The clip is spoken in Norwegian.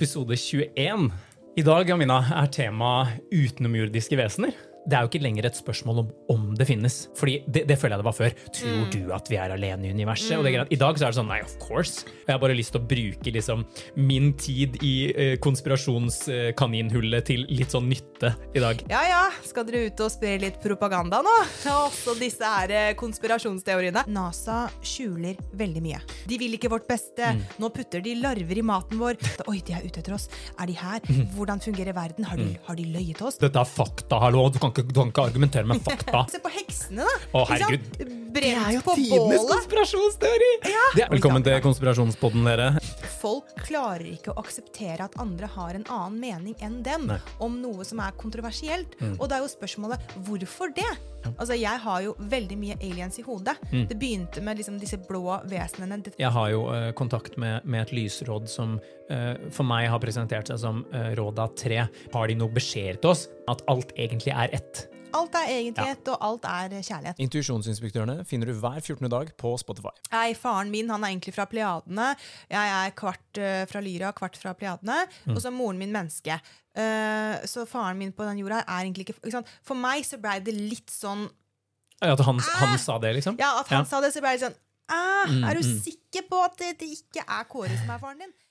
Episode 21. I dag Amina, er tema utenomjordiske vesener. Det er jo ikke lenger et spørsmål om om det finnes. Fordi det, det føler jeg det var før. Tror du at vi er alene i universet? Og det greit. I dag så er det sånn nei, of course. Jeg har bare lyst til å bruke liksom, min tid i uh, konspirasjonskaninhullet til litt sånn nytte i dag. Ja ja, skal dere ut og spre litt propaganda nå? Også disse her eh, konspirasjonsteoriene. NASA skjuler veldig mye. De vil ikke vårt beste. Nå putter de larver i maten vår. Oi, de er ute etter oss. Er de her? Hvordan fungerer verden? Har de, har de løyet oss? Dette er fakta, hallo. Du kan ikke, du kan ikke argumentere med fakta. Se på heksene, da. Å, herregud. Brent på tidenes bålet. konspirasjonsteori! Ja. Velkommen til konspirasjonspodden, dere. Folk klarer ikke å akseptere at andre har en annen mening enn dem Nei. om noe som er kontroversielt. Og da er jo spørsmålet hvorfor det? Altså, Jeg har jo veldig mye aliens i hodet. Det begynte med liksom disse blå vesenene. Jeg har jo uh, kontakt med, med et lysråd som uh, for meg har presentert seg som uh, Råda 3. Har de noe beskjed til oss? At alt egentlig er ett? Alt er egentlighet, Ja. og alt er kjærlighet. Intuisjonsinspektørene finner du hver 14. dag på Spotify. Nei, faren min han er egentlig fra Pleiadene. Jeg er kvart uh, fra Lyra, kvart fra Pleiadene. Og så er moren min menneske. Uh, så faren min på den jorda er egentlig ikke, ikke? For meg så blei det litt sånn At han, han sa det, liksom? Ja, at han Ja. sa det, så ble det sånn ah, Mm, Er du mm. sikker på at det, det ikke er Kåre som er faren din?